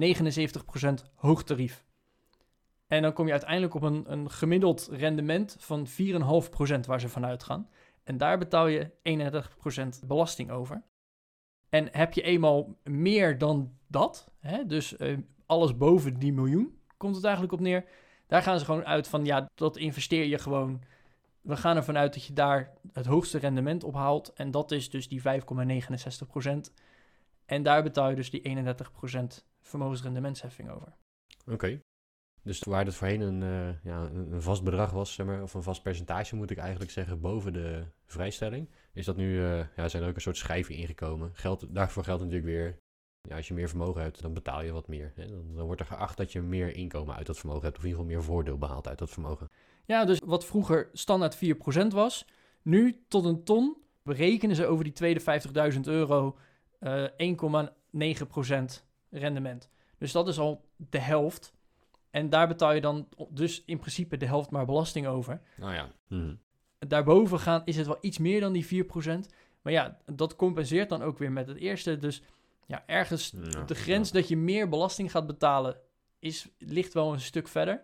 hoog tarief. En dan kom je uiteindelijk op een, een gemiddeld rendement van 4,5% waar ze vanuit gaan. En daar betaal je 31% belasting over. En heb je eenmaal meer dan dat, hè, dus eh, alles boven die miljoen, komt het eigenlijk op neer. Daar gaan ze gewoon uit van, ja, dat investeer je gewoon. We gaan ervan uit dat je daar het hoogste rendement op haalt. En dat is dus die 5,69%. En daar betaal je dus die 31% vermogensrendementsheffing over. Oké. Dus waar het voorheen een, eh, ja, een vast bedrag was, zeg maar, of een vast percentage moet ik eigenlijk zeggen, boven de vrijstelling, is dat nu, eh, ja, zijn er ook een soort schijven ingekomen. Geld, daarvoor geldt natuurlijk weer Ja, als je meer vermogen hebt, dan betaal je wat meer. Hè? Dan, dan wordt er geacht dat je meer inkomen uit dat vermogen hebt. Of in ieder geval meer voordeel behaalt uit dat vermogen. Ja, dus wat vroeger standaard 4% was, nu tot een ton berekenen ze over die tweede 50.000 euro eh 1,9% rendement. Dus dat is al de helft. En daar betaal je dan dus in principe de helft maar belasting over. Nou ja. Mhm. Daarboven gaan is het wel iets meer dan die 4%. Maar ja, dat compenseert dan ook weer met het eerste. Dus ja, ergens Ja, de grens dat je meer belasting gaat betalen is, ligt wel een stuk verder.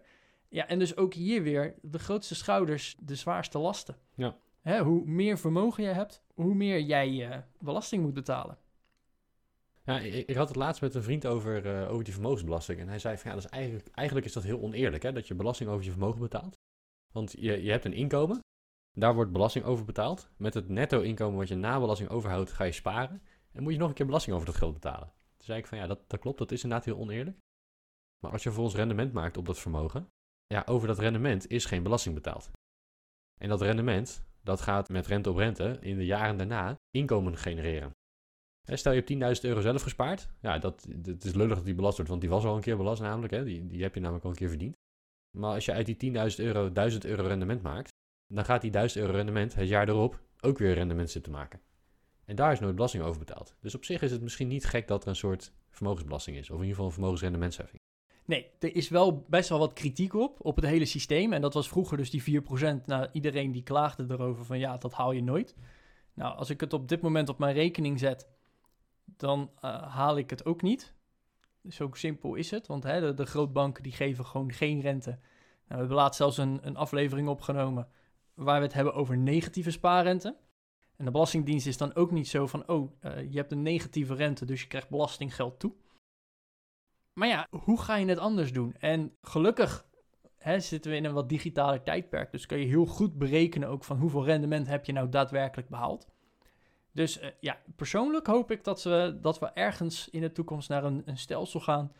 Ja, en dus ook hier weer de grootste schouders, de zwaarste lasten. Ja. Hè, hoe meer vermogen je hebt, hoe meer jij eh, belasting moet betalen. Ja, ik, ik had het laatst met een vriend over, eh, over die vermogensbelasting. En hij zei van ja, dat is eigenlijk, eigenlijk is dat heel oneerlijk, hè, dat je belasting over je vermogen betaalt. Want je, je hebt een inkomen, daar wordt belasting over betaald. Met het netto inkomen wat je na belasting overhoudt, ga je sparen. En moet je nog een keer belasting over dat geld betalen. Toen zei ik van ja, dat, dat klopt, dat is inderdaad heel oneerlijk. Maar als je vervolgens rendement maakt op dat vermogen, ja, over dat rendement is geen belasting betaald. En dat rendement, dat gaat met rente op rente in de jaren daarna inkomen genereren. Stel je hebt 10.000 euro zelf gespaard. Ja, dat, het is lullig dat die belast wordt, want die was al een keer belast namelijk. Hè? Die, die heb je namelijk al een keer verdiend. Maar als je uit die 10.000 euro 1000 euro rendement maakt, dan gaat die 1000 euro rendement het jaar erop ook weer rendement zitten maken. En daar is nooit belasting over betaald. Dus op zich is het misschien niet gek dat er een soort vermogensbelasting is. Of in ieder geval een vermogensrendementsheffing. Nee, er is wel best wel wat kritiek op, op het hele systeem. En dat was vroeger dus die 4%. Nou, iedereen die klaagde erover van ja, dat haal je nooit. Nou, als ik het op dit moment op mijn rekening zet, dan eh, haal ik het ook niet. Zo simpel is het, want hè, de, de grootbanken die geven gewoon geen rente. Nou, we hebben laatst zelfs een, een aflevering opgenomen waar we het hebben over negatieve spaarrente. En de Belastingdienst is dan ook niet zo van, oh, eh, je hebt een negatieve rente, dus je krijgt belastinggeld toe. Maar ja, hoe ga je het anders doen? En gelukkig hè, zitten we in een wat digitaler tijdperk, dus kan je heel goed berekenen ook van hoeveel rendement heb je nou daadwerkelijk behaald. Dus eh, ja, persoonlijk hoop ik dat we, dat we ergens in de toekomst naar een, een stelsel gaan.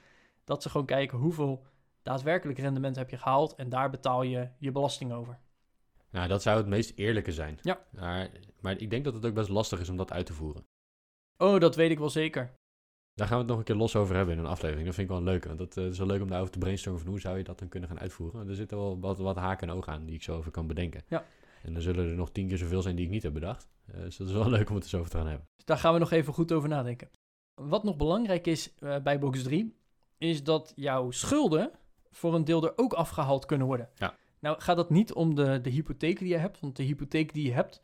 Dat ze gewoon kijken hoeveel daadwerkelijk rendement heb je gehaald en daar betaal je je belasting over. Nou, dat zou het meest eerlijke zijn. Ja. Maar, maar ik denk dat het ook best lastig is om dat uit te voeren. Oh, dat weet ik wel zeker. Daar gaan we het nog een keer los over hebben in een aflevering. Dat vind ik wel leuk. Want dat eh, is wel leuk om daarover te brainstormen van hoe zou je dat dan kunnen gaan uitvoeren. Er zitten wel wat, wat haken en ogen aan die ik zo over kan bedenken. Ja. En dan zullen er nog tien keer zoveel zijn die ik niet heb bedacht. Eh, dus dat is wel [LAUGHS] leuk om het eens over te gaan hebben. Dus daar gaan we nog even goed over nadenken. Wat nog belangrijk is eh, bij box 3, is dat jouw schulden voor een deel er ook afgehaald kunnen worden. Ja. Nou gaat het niet om de, de hypotheek die je hebt, want de hypotheek die je hebt,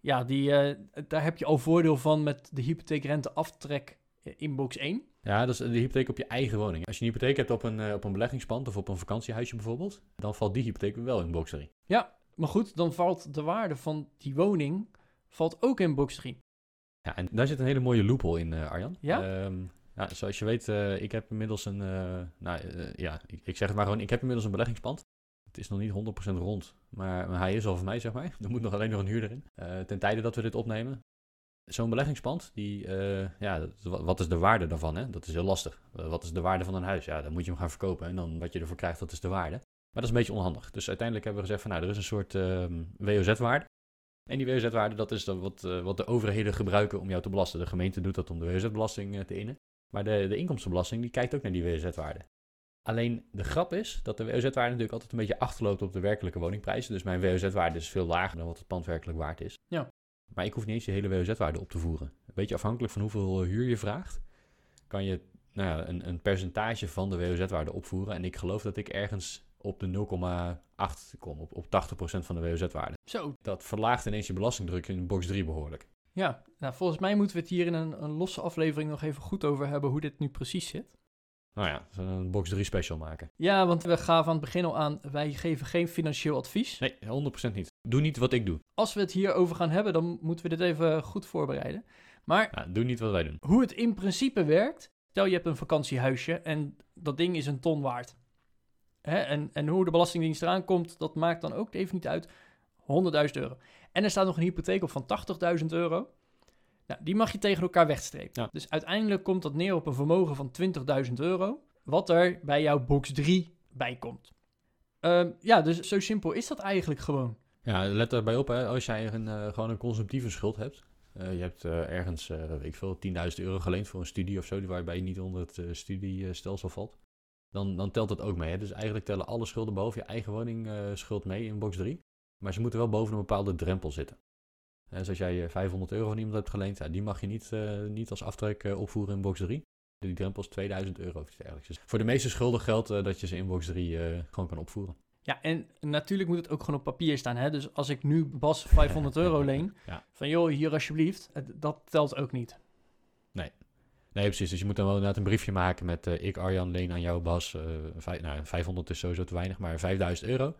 ja, die, eh, daar heb je al voordeel van met de hypotheekrente aftrek in box 1. Ja, dat is de hypotheek op je eigen woning. Als je een hypotheek hebt op een, op een beleggingspand of op een vakantiehuisje bijvoorbeeld, dan valt die hypotheek wel in box 3. Maar goed, dan valt de waarde van die woning valt ook in box 3. Ja, en daar zit een hele mooie loophole in, eh, Arjan. Ja? Ehm, ja, zoals je weet, eh, ik heb inmiddels een, eh, nou ja, ik, ik zeg het maar gewoon, ik heb inmiddels een beleggingspand. Het is nog niet 100% rond, maar, maar hij is al van mij, zeg maar. [LAUGHS] Er moet nog alleen nog een huurder in. Ten tijde dat we dit opnemen. Zo'n beleggingspand, die, ja, wat is de waarde daarvan? Hè? Dat is heel lastig. Wat is de waarde van een huis? Ja, dan moet je hem gaan verkopen en dan wat je ervoor krijgt, dat is de waarde. Maar dat is een beetje onhandig. Dus uiteindelijk hebben we gezegd van, nou, er is een soort ehm, WOZ-waarde. En die WOZ-waarde, dat is dan wat, eh, wat de overheden gebruiken om jou te belasten. De gemeente doet dat om de WOZ-belasting eh, te innen. Maar de, de inkomstenbelasting, die kijkt ook naar die WOZ-waarde. Alleen de grap is dat de WOZ-waarde natuurlijk altijd een beetje achterloopt op de werkelijke woningprijzen. Dus mijn WOZ-waarde is veel lager dan wat het pand werkelijk waard is. Ja. Maar ik hoef niet eens je hele WOZ-waarde op te voeren. Een beetje afhankelijk van hoeveel huur je vraagt, kan je nou ja, een, een percentage van de WOZ-waarde opvoeren. En ik geloof dat ik ergens op de 0,8 kom, op, op 80% van de WOZ-waarde. Zo, Dat verlaagt ineens je belastingdruk in box 3 behoorlijk. ja. Nou, volgens mij moeten we het hier in een, een losse aflevering nog even goed over hebben hoe dit nu precies zit. Nou ja, we een box 3 special maken. Ja, want we gaven aan het begin al aan, wij geven geen financieel advies. Nee, 100% niet. Doe niet wat ik doe. Als we het hierover gaan hebben, dan moeten we dit even goed voorbereiden. Maar Nou, doe niet wat wij doen. hoe het in principe werkt, stel je hebt een vakantiehuisje en dat ding is een ton waard. Hè? En, en hoe de Belastingdienst eraan komt, dat maakt dan ook even niet uit. 100.000 euro. En er staat nog een hypotheek op van 80.000 euro. Nou, die mag je tegen elkaar wegstrepen. Ja. Dus uiteindelijk komt dat neer op een vermogen van 20.000 euro. Wat er bij jouw box 3 bij komt. Ehm, ja, dus zo simpel is dat eigenlijk gewoon. Ja, let daarbij op, hè, als jij een, eh, gewoon een consumptieve schuld hebt. Eh, je hebt eh, ergens, weet ik veel, 10.000 euro geleend voor een studie of zo, waarbij je niet onder het studiestelsel valt. Dan, dan telt dat ook mee. Hè? Dus eigenlijk tellen alle schulden boven je eigen woningschuld mee in box 3. Maar ze moeten wel boven een bepaalde drempel zitten. Eh, dus als jij eh, 500 euro van iemand hebt geleend, ja, die mag je niet, eh, niet als aftrek eh, opvoeren in box 3. Die drempel is 2000 euro of iets dergelijks. Dus voor de meeste schulden geldt eh, dat je ze in box 3 eh, gewoon kan opvoeren. Ja, en natuurlijk moet het ook gewoon op papier staan. Hè? Dus als ik nu Bas 500 euro [LAUGHS] leen, Ja. van joh, hier alsjeblieft, dat telt ook niet. Nee, precies. Dus je moet dan wel inderdaad een briefje maken met eh, ik Arjan leen aan jou Bas. eh, vijf, nou, 500 is sowieso te weinig, maar 5000 euro.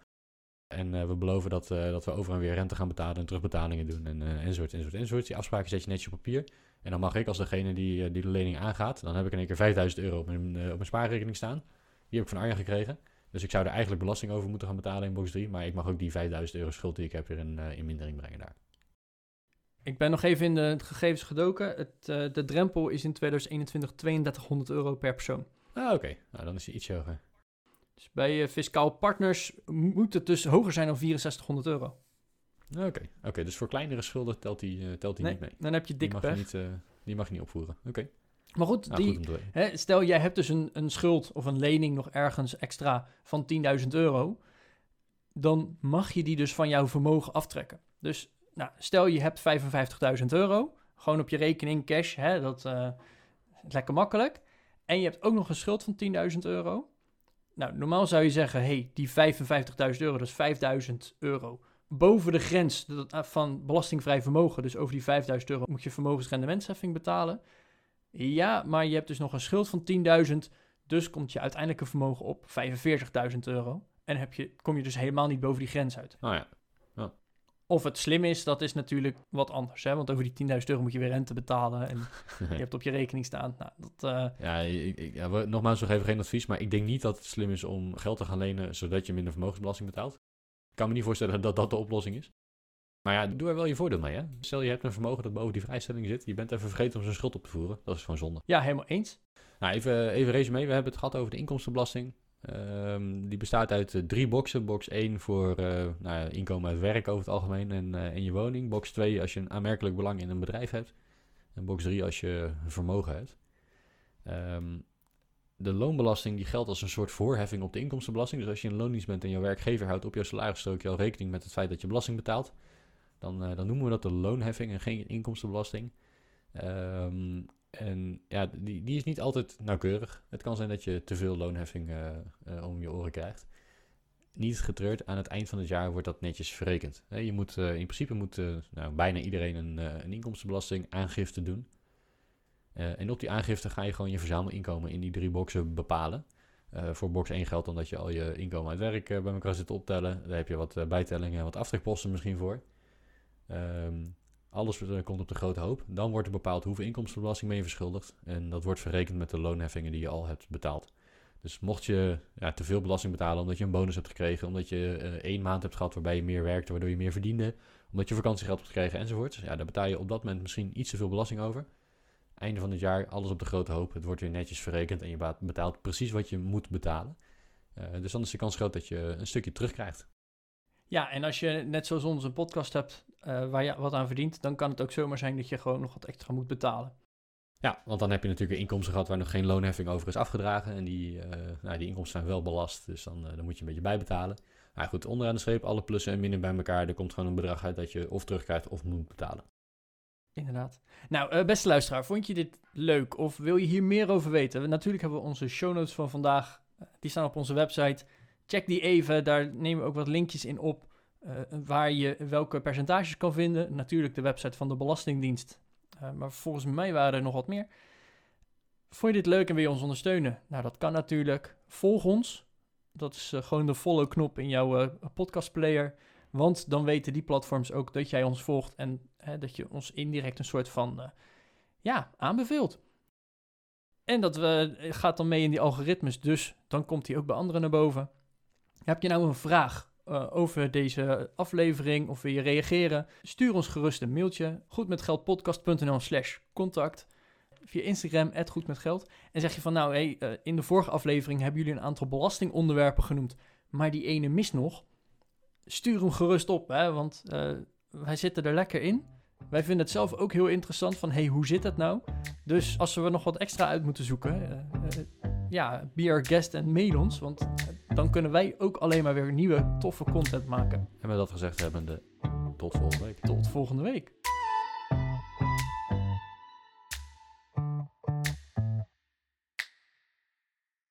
En eh, we beloven dat, dat we over en weer rente gaan betalen en terugbetalingen doen en enzovoort, enzovoort, enzovoort. Die afspraken zet je netjes op papier. En dan mag ik als degene die, die de lening aangaat, dan heb ik in één keer 5000 euro op mijn, op mijn spaarrekening staan. Die heb ik van Arjan gekregen. Dus ik zou er eigenlijk belasting over moeten gaan betalen in box 3. Maar ik mag ook die 5000 euro schuld die ik heb weer in, in mindering brengen daar. Ik ben nog even in de gegevens gedoken. Het, eh, de drempel is in 2021 3200 euro per persoon. Ah, oké. Nou, dan is hij iets hoger. Dus bij eh, fiscaal partners moet het dus hoger zijn dan 6400 euro. Oké, oké. dus voor kleinere schulden telt hij eh, telt Nee, niet mee. dan heb je Die dik mag, je niet, die mag je niet opvoeren. Oké, Maar goed, nou, die, goed. Hè, stel, jij hebt dus een, een schuld of een lening nog ergens extra van 10.000 euro. Dan mag je die dus van jouw vermogen aftrekken. Dus nou, stel je hebt 55.000 euro. Gewoon op je rekening cash. Hè, dat eh, is lekker makkelijk. En je hebt ook nog een schuld van 10.000 euro. Nou, normaal zou je zeggen, hey, die 55.000 euro, dat is 5.000 euro. Boven de grens eh, van belastingvrij vermogen, dus over die 5.000 euro, moet je vermogensrendementsheffing betalen. Ja, maar je hebt dus nog een schuld van 10.000, dus komt je uiteindelijke vermogen op 45.000 euro. En heb je, kom je dus helemaal niet boven die grens uit. Nou ja, Of het slim is, dat is natuurlijk wat anders. Hè? Want over die 10.000 euro moet je weer rente betalen en [LAUGHS] je hebt op je rekening staan. Nou, dat, eh, ja, ik, ik- ja, we- nogmaals, nog even geen advies, maar ik denk niet dat het slim is om geld te gaan lenen zodat je minder vermogensbelasting betaalt. Ik kan me niet voorstellen dat dat de oplossing is. Maar ja, doe er wel je voordeel mee. Hè? Stel je hebt een vermogen dat boven die vrijstelling zit, je bent even vergeten om zijn schuld op te voeren. Dat is gewoon zonde. ja, helemaal eens. Nou, even, even resume. We hebben het gehad over de inkomstenbelasting. Ehm, die bestaat uit eh, drie boxen. Box 1 voor eh, nou ja, inkomen uit werk over het algemeen en, eh, en je woning. Box 2 als je een aanmerkelijk belang in een bedrijf hebt. En box 3 als je vermogen hebt. Ehm, de loonbelasting die geldt als een soort voorheffing op de inkomstenbelasting. Dus als je in loondienst bent en jouw werkgever houdt op jouw salarisstrookje al rekening met het feit dat je belasting betaalt. Dan, dan noemen we dat de loonheffing en geen inkomstenbelasting. Ehm, en ja, die, die is niet altijd nauwkeurig. Het kan zijn dat je te veel loonheffing eh, eh, om je oren krijgt. Niet getreurd, aan het eind van het jaar wordt dat netjes verrekend. Je moet, eh, in principe moet nou, bijna iedereen een, een inkomstenbelasting aangifte doen. En op die aangifte ga je gewoon je verzamelinkomen in die drie boxen bepalen. Voor box 1 geldt dan dat je al je inkomen uit werk bij elkaar zit te optellen. Daar heb je wat bijtellingen en wat aftrekposten misschien voor. Ehm, alles eh, komt op de grote hoop. Dan wordt er bepaald hoeveel inkomstenbelasting ben je verschuldigd. En dat wordt verrekend met de loonheffingen die je al hebt betaald. Dus mocht je ja, te veel belasting betalen omdat je een bonus hebt gekregen, omdat je eh, één maand hebt gehad waarbij je meer werkte, waardoor je meer verdiende, omdat je vakantiegeld hebt gekregen enzovoort. Ja, daar betaal je op dat moment misschien iets te veel belasting over. Einde van het jaar, alles op de grote hoop. Het wordt weer netjes verrekend en je betaalt precies wat je moet betalen. Eh, dus dan is de kans groot dat je een stukje terugkrijgt. Ja, en als je net zoals ons een podcast hebt eh, waar je wat aan verdient, dan kan het ook zomaar zijn dat je gewoon nog wat extra moet betalen. Ja, want dan heb je natuurlijk inkomsten gehad waar nog geen loonheffing over is afgedragen. En die, eh, nou, die inkomsten zijn wel belast, dus dan, eh, dan moet je een beetje bijbetalen. Maar goed, onderaan de streep, alle plussen en minnen bij elkaar. Er komt gewoon een bedrag uit dat je of terugkrijgt of moet betalen. Inderdaad. Nou, beste luisteraar, vond je dit leuk of wil je hier meer over weten? Natuurlijk hebben we onze show notes van vandaag, die staan op onze website. Check die even, daar nemen we ook wat linkjes in op eh, waar je welke percentages kan vinden. Natuurlijk de website van de Belastingdienst, Eh, maar volgens mij waren er nog wat meer. Vond je dit leuk en wil je ons ondersteunen? Nou, dat kan natuurlijk. Volg ons. Dat is eh, gewoon de follow-knop in jouw podcastplayer. Want dan weten die platforms ook dat jij ons volgt en hè, dat je ons indirect een soort van, ja, aanbeveelt. En dat we, gaat dan mee in die algoritmes, dus dan komt hij ook bij anderen naar boven. Heb je nou een vraag eh, over deze aflevering of wil je reageren? Stuur ons gerust een mailtje, goedmetgeldpodcast.nl slash contact. Via Instagram, goedmetgeld. En zeg je van, nou, hey, eh, in de vorige aflevering hebben jullie een aantal belastingonderwerpen genoemd, maar die ene mist nog stuur hem gerust op, hè, want eh, wij zitten er lekker in. Wij vinden het zelf ook heel interessant van, hey, hoe zit het nou? Dus als we nog wat extra uit moeten zoeken, ja, be our guest en mail ons. Want dan kunnen wij ook alleen maar weer nieuwe, toffe content maken. En met dat gezegd hebbende, tot volgende week. Tot volgende week.